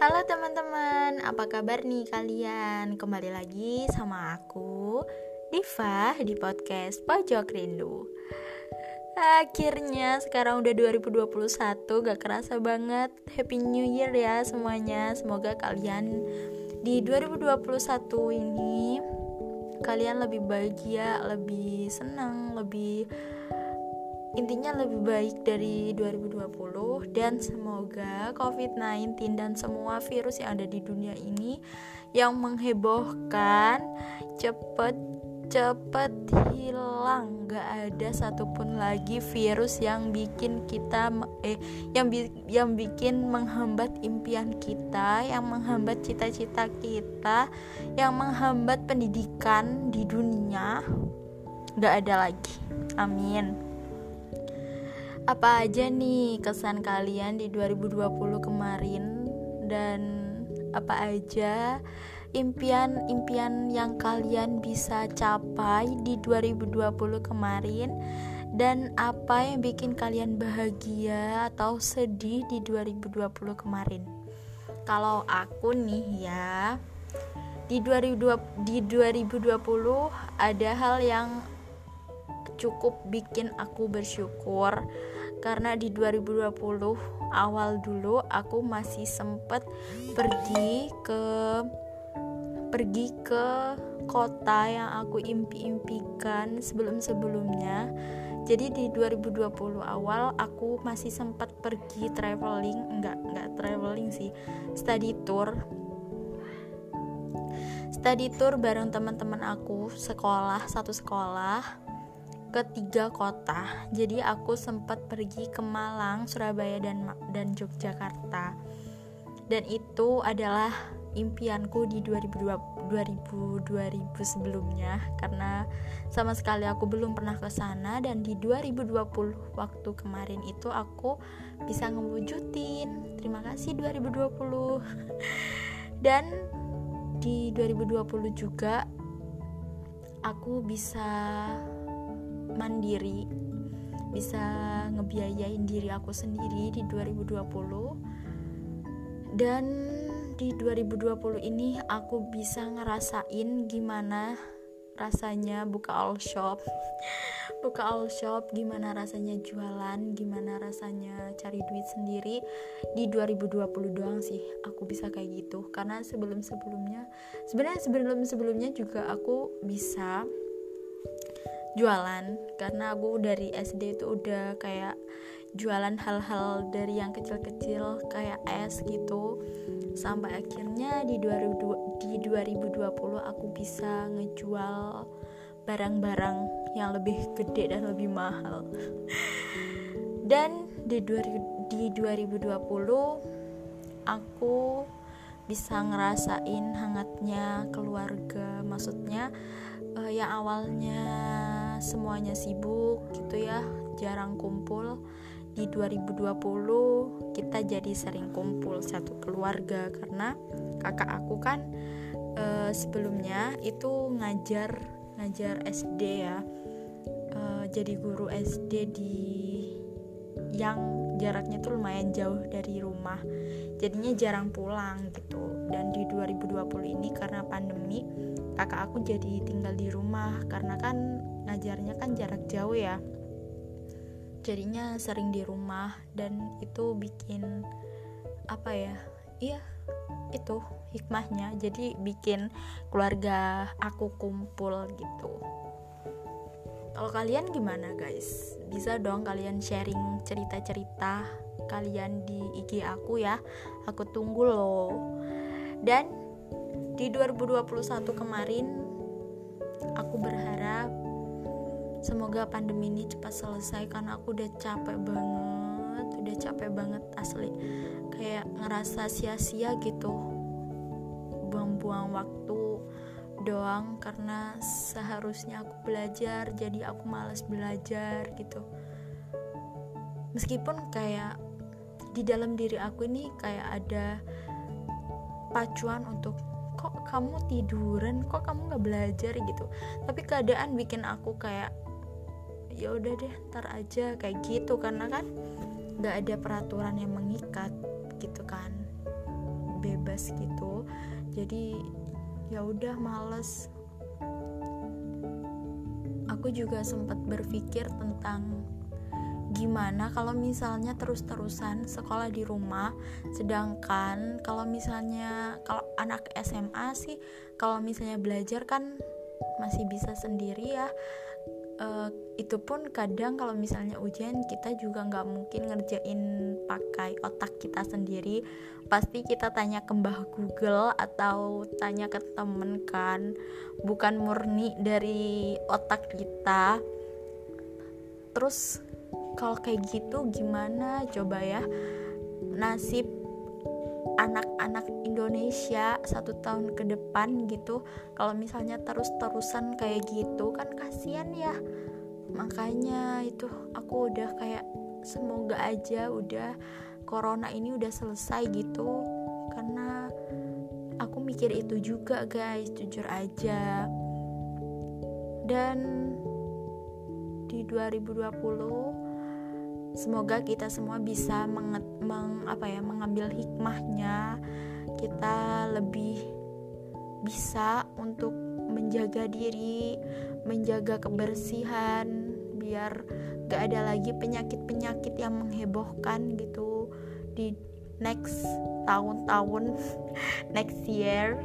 Halo teman-teman, apa kabar nih kalian? Kembali lagi sama aku, Diva di podcast Pojok Rindu. Akhirnya sekarang udah 2021, gak kerasa banget. Happy New Year ya semuanya. Semoga kalian di 2021 ini kalian lebih bahagia, lebih senang, lebih intinya lebih baik dari 2020 dan semoga COVID-19 dan semua virus yang ada di dunia ini yang menghebohkan cepet cepet hilang. Gak ada satupun lagi virus yang bikin kita eh yang bi yang bikin menghambat impian kita yang menghambat cita-cita kita yang menghambat pendidikan di dunia. Gak ada lagi. Amin apa aja nih kesan kalian di 2020 kemarin? Dan apa aja impian-impian yang kalian bisa capai di 2020 kemarin? Dan apa yang bikin kalian bahagia atau sedih di 2020 kemarin. Kalau aku nih ya di 2020 di 2020 ada hal yang cukup bikin aku bersyukur karena di 2020 awal dulu aku masih sempet pergi ke pergi ke kota yang aku impi-impikan sebelum-sebelumnya. Jadi di 2020 awal aku masih sempat pergi traveling. Enggak enggak traveling sih study tour. Study tour bareng teman-teman aku sekolah satu sekolah ke tiga kota. Jadi aku sempat pergi ke Malang, Surabaya dan dan Yogyakarta. Dan itu adalah impianku di 2020 2000 2000 sebelumnya karena sama sekali aku belum pernah ke sana dan di 2020 waktu kemarin itu aku bisa ngewujudin. Terima kasih 2020. dan di 2020 juga aku bisa mandiri bisa ngebiayain diri aku sendiri di 2020 dan di 2020 ini aku bisa ngerasain gimana rasanya buka all shop. Buka all shop gimana rasanya jualan gimana rasanya cari duit sendiri. Di 2020 doang sih aku bisa kayak gitu. Karena sebelum sebelumnya sebenarnya sebelum sebelumnya juga aku bisa jualan. Karena aku dari SD itu udah kayak jualan hal-hal dari yang kecil-kecil kayak es gitu. Sampai akhirnya di 2020, di 2020 aku bisa ngejual barang-barang yang lebih gede dan lebih mahal. Dan di, 20, di 2020 aku bisa ngerasain hangatnya keluarga. Maksudnya uh, yang awalnya semuanya sibuk gitu ya jarang kumpul. Di 2020 kita jadi sering kumpul satu keluarga karena kakak aku kan uh, sebelumnya itu ngajar ngajar SD ya. Uh, jadi guru SD di yang jaraknya tuh lumayan jauh dari rumah. Jadinya jarang pulang gitu. Dan di 2020 ini karena pandemi kakak aku jadi tinggal di rumah karena kan ngajarnya kan jarak jauh ya. Jadinya sering di rumah dan itu bikin apa ya iya itu hikmahnya. Jadi bikin keluarga aku kumpul gitu. Kalau kalian gimana guys? Bisa dong kalian sharing cerita-cerita kalian di IG aku ya. Aku tunggu loh. Dan di 2021 kemarin aku berharap semoga pandemi ini cepat selesai karena aku udah capek banget udah capek banget asli. Kayak ngerasa sia-sia gitu. Buang-buang waktu doang karena seharusnya aku belajar jadi aku males belajar gitu. Meskipun kayak di dalam diri aku ini kayak ada pacuan untuk kok kamu tiduran? Kok kamu nggak belajar? gitu. Tapi keadaan bikin aku kayak ya udah deh ntar aja kayak gitu. Karena kan nggak ada peraturan yang mengikat gitu kan UAS gitu. Jadi ya udah males. Aku juga sempat berpikir tentang gimana kalau misalnya terus-terusan sekolah di rumah sedangkan kalau misalnya kalau anak SMA sih kalau misalnya belajar kan masih bisa sendiri ya uh, itu pun kadang kalau misalnya ujian kita juga nggak mungkin ngerjain pakai otak kita sendiri. Pasti kita tanya ke mbah Google atau tanya ke temen kan. Bukan murni dari otak kita. Terus kalau kayak gitu gimana? Coba ya. Nasib anak-anak Indonesia satu tahun ke depan gitu. Kalau misalnya terus-terusan kayak gitu kan kasihan ya. Makanya itu aku udah kayak semoga aja udah corona ini udah selesai gitu. Karena aku mikir itu juga guys jujur aja. Dan di 2020 semoga kita semua bisa meng, apa ya mengambil hikmahnya. Kita lebih bisa untuk menjaga diri menjaga kebersihan biar gak ada lagi penyakit-penyakit yang menghebohkan gitu di next tahun-tahun next year.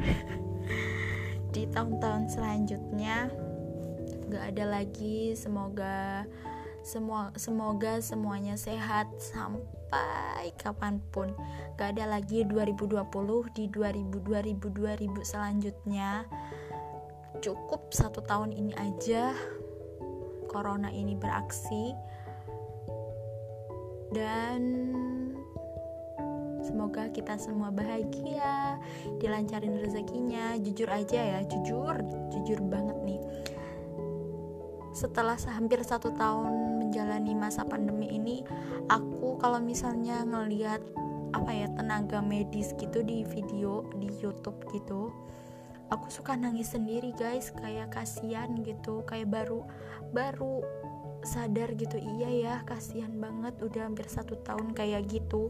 Di tahun-tahun selanjutnya gak ada lagi. Semoga semua semoga semuanya sehat sampai kapan pun gak ada lagi 2020 di 2000 2000 2000 selanjutnya cukup satu tahun ini aja corona ini beraksi dan Semoga kita semua bahagia, dilancarin rezekinya. Jujur aja ya, jujur, jujur banget nih. Setelah hampir satu tahun menjalani masa pandemi ini aku kalau misalnya ngelihat apa ya tenaga medis gitu di video di YouTube gitu aku suka nangis sendiri guys. Kayak kasihan gitu kayak baru baru sadar gitu iya ya kasihan banget udah hampir satu tahun kayak gitu.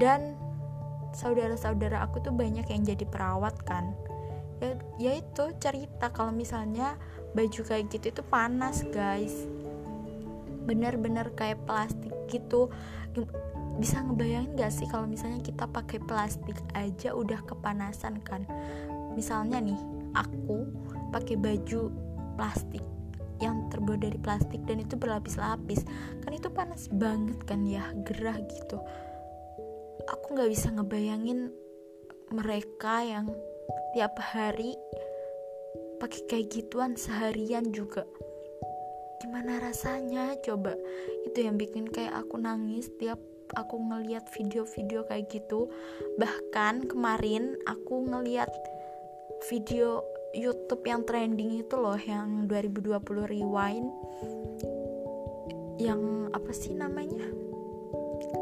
Dan saudara-saudara aku tuh banyak yang jadi perawat kan. Ya, ya itu cerita kalau misalnya baju kayak gitu itu panas guys bener-bener kayak plastik gitu. Bisa ngebayangin gak sih kalau misalnya kita pakai plastik aja udah kepanasan kan? Misalnya nih aku pakai baju plastik yang terbuat dari plastik dan itu berlapis-lapis. Kan itu panas banget kan ya gerah gitu. Aku nggak bisa ngebayangin mereka yang tiap hari pakai kayak gituan seharian juga gimana rasanya? Coba itu yang bikin kayak aku nangis tiap aku ngeliat video-video kayak gitu. Bahkan kemarin aku ngeliat video YouTube yang trending itu loh yang 2020 rewind. Yang apa sih namanya?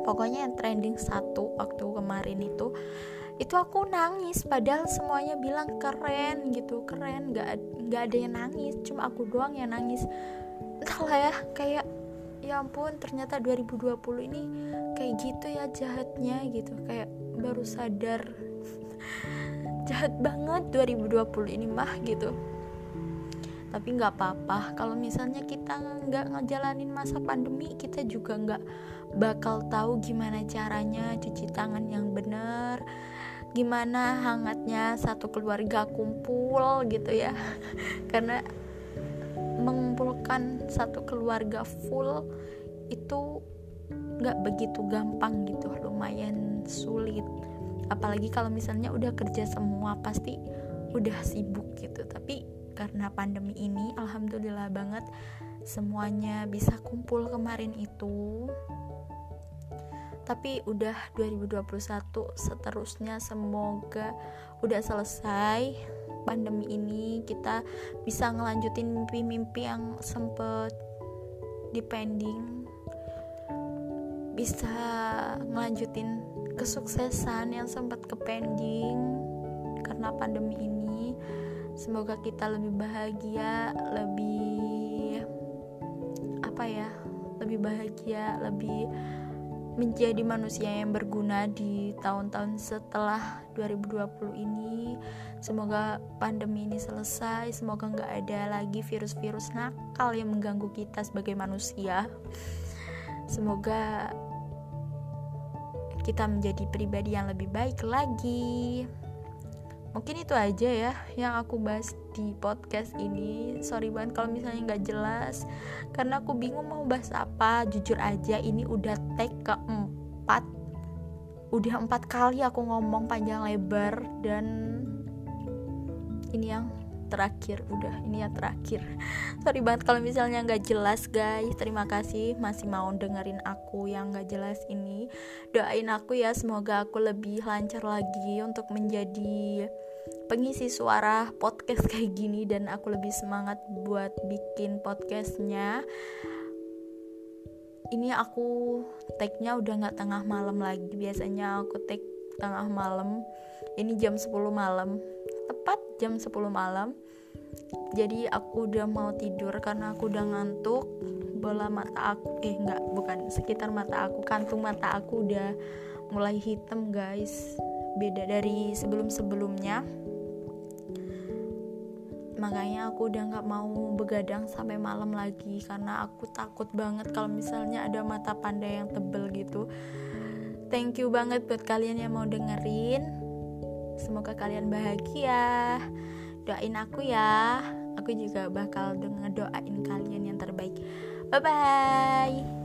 Pokoknya yang trending satu waktu kemarin itu. Itu aku nangis padahal semuanya bilang keren gitu keren. Nggak nggak ada yang nangis cuma aku doang yang nangis entahlah ya kayak ya ampun ternyata 2020 ini kayak gitu ya jahatnya gitu. Kayak baru sadar. Jahat banget 2020 ini mah gitu. Tapi nggak apa-apa. Kalau misalnya kita nggak ngejalanin masa pandemi kita juga nggak bakal tahu gimana caranya cuci tangan yang benar gimana hangatnya satu keluarga kumpul gitu ya. Karena mengumpulkan satu keluarga full itu nggak begitu gampang gitu lumayan sulit. Apalagi kalau misalnya udah kerja semua pasti udah sibuk gitu. Tapi karena pandemi ini alhamdulillah banget semuanya bisa kumpul kemarin itu. Tapi udah 2021 seterusnya semoga udah selesai pandemi ini kita bisa ngelanjutin mimpi-mimpi yang sempet depending bisa ngelanjutin kesuksesan yang sempat kepending karena pandemi ini. Semoga kita lebih bahagia lebih apa ya lebih bahagia lebih menjadi manusia yang berguna di tahun-tahun setelah 2020 ini. Semoga pandemi ini selesai semoga nggak ada lagi virus-virus nakal yang mengganggu kita sebagai manusia. Semoga kita menjadi pribadi yang lebih baik lagi mungkin itu aja ya yang aku bahas di podcast ini. Sorry banget kalau misalnya nggak jelas. Karena aku bingung mau bahas apa. Jujur aja ini udah take keempat. Udah empat kali aku ngomong panjang lebar dan ini yang terakhir. Udah ini yang terakhir. Sorry banget kalau misalnya nggak jelas guys. Terima kasih masih mau dengerin aku yang nggak jelas ini. Doain aku ya semoga aku lebih lancar lagi untuk menjadi pengisi suara podcast kayak gini dan aku lebih semangat buat bikin podcastnya. Ini aku tag-nya udah nggak tengah malam lagi. Biasanya aku tag tengah malam. Ini jam 10 malam tepat jam 10 malam. Jadi aku udah mau tidur karena aku udah ngantuk. Bola mata aku eh nggak bukan sekitar mata aku kantung mata aku udah mulai hitam guys. Beda dari sebelum-sebelumnya. Makanya aku udah nggak mau begadang sampai malam lagi karena aku takut banget kalau misalnya ada mata panda yang tebel gitu. Thank you banget buat kalian yang mau dengerin semoga kalian bahagia. Doain aku ya. Aku juga bakal denger doain kalian yang terbaik. Bye bye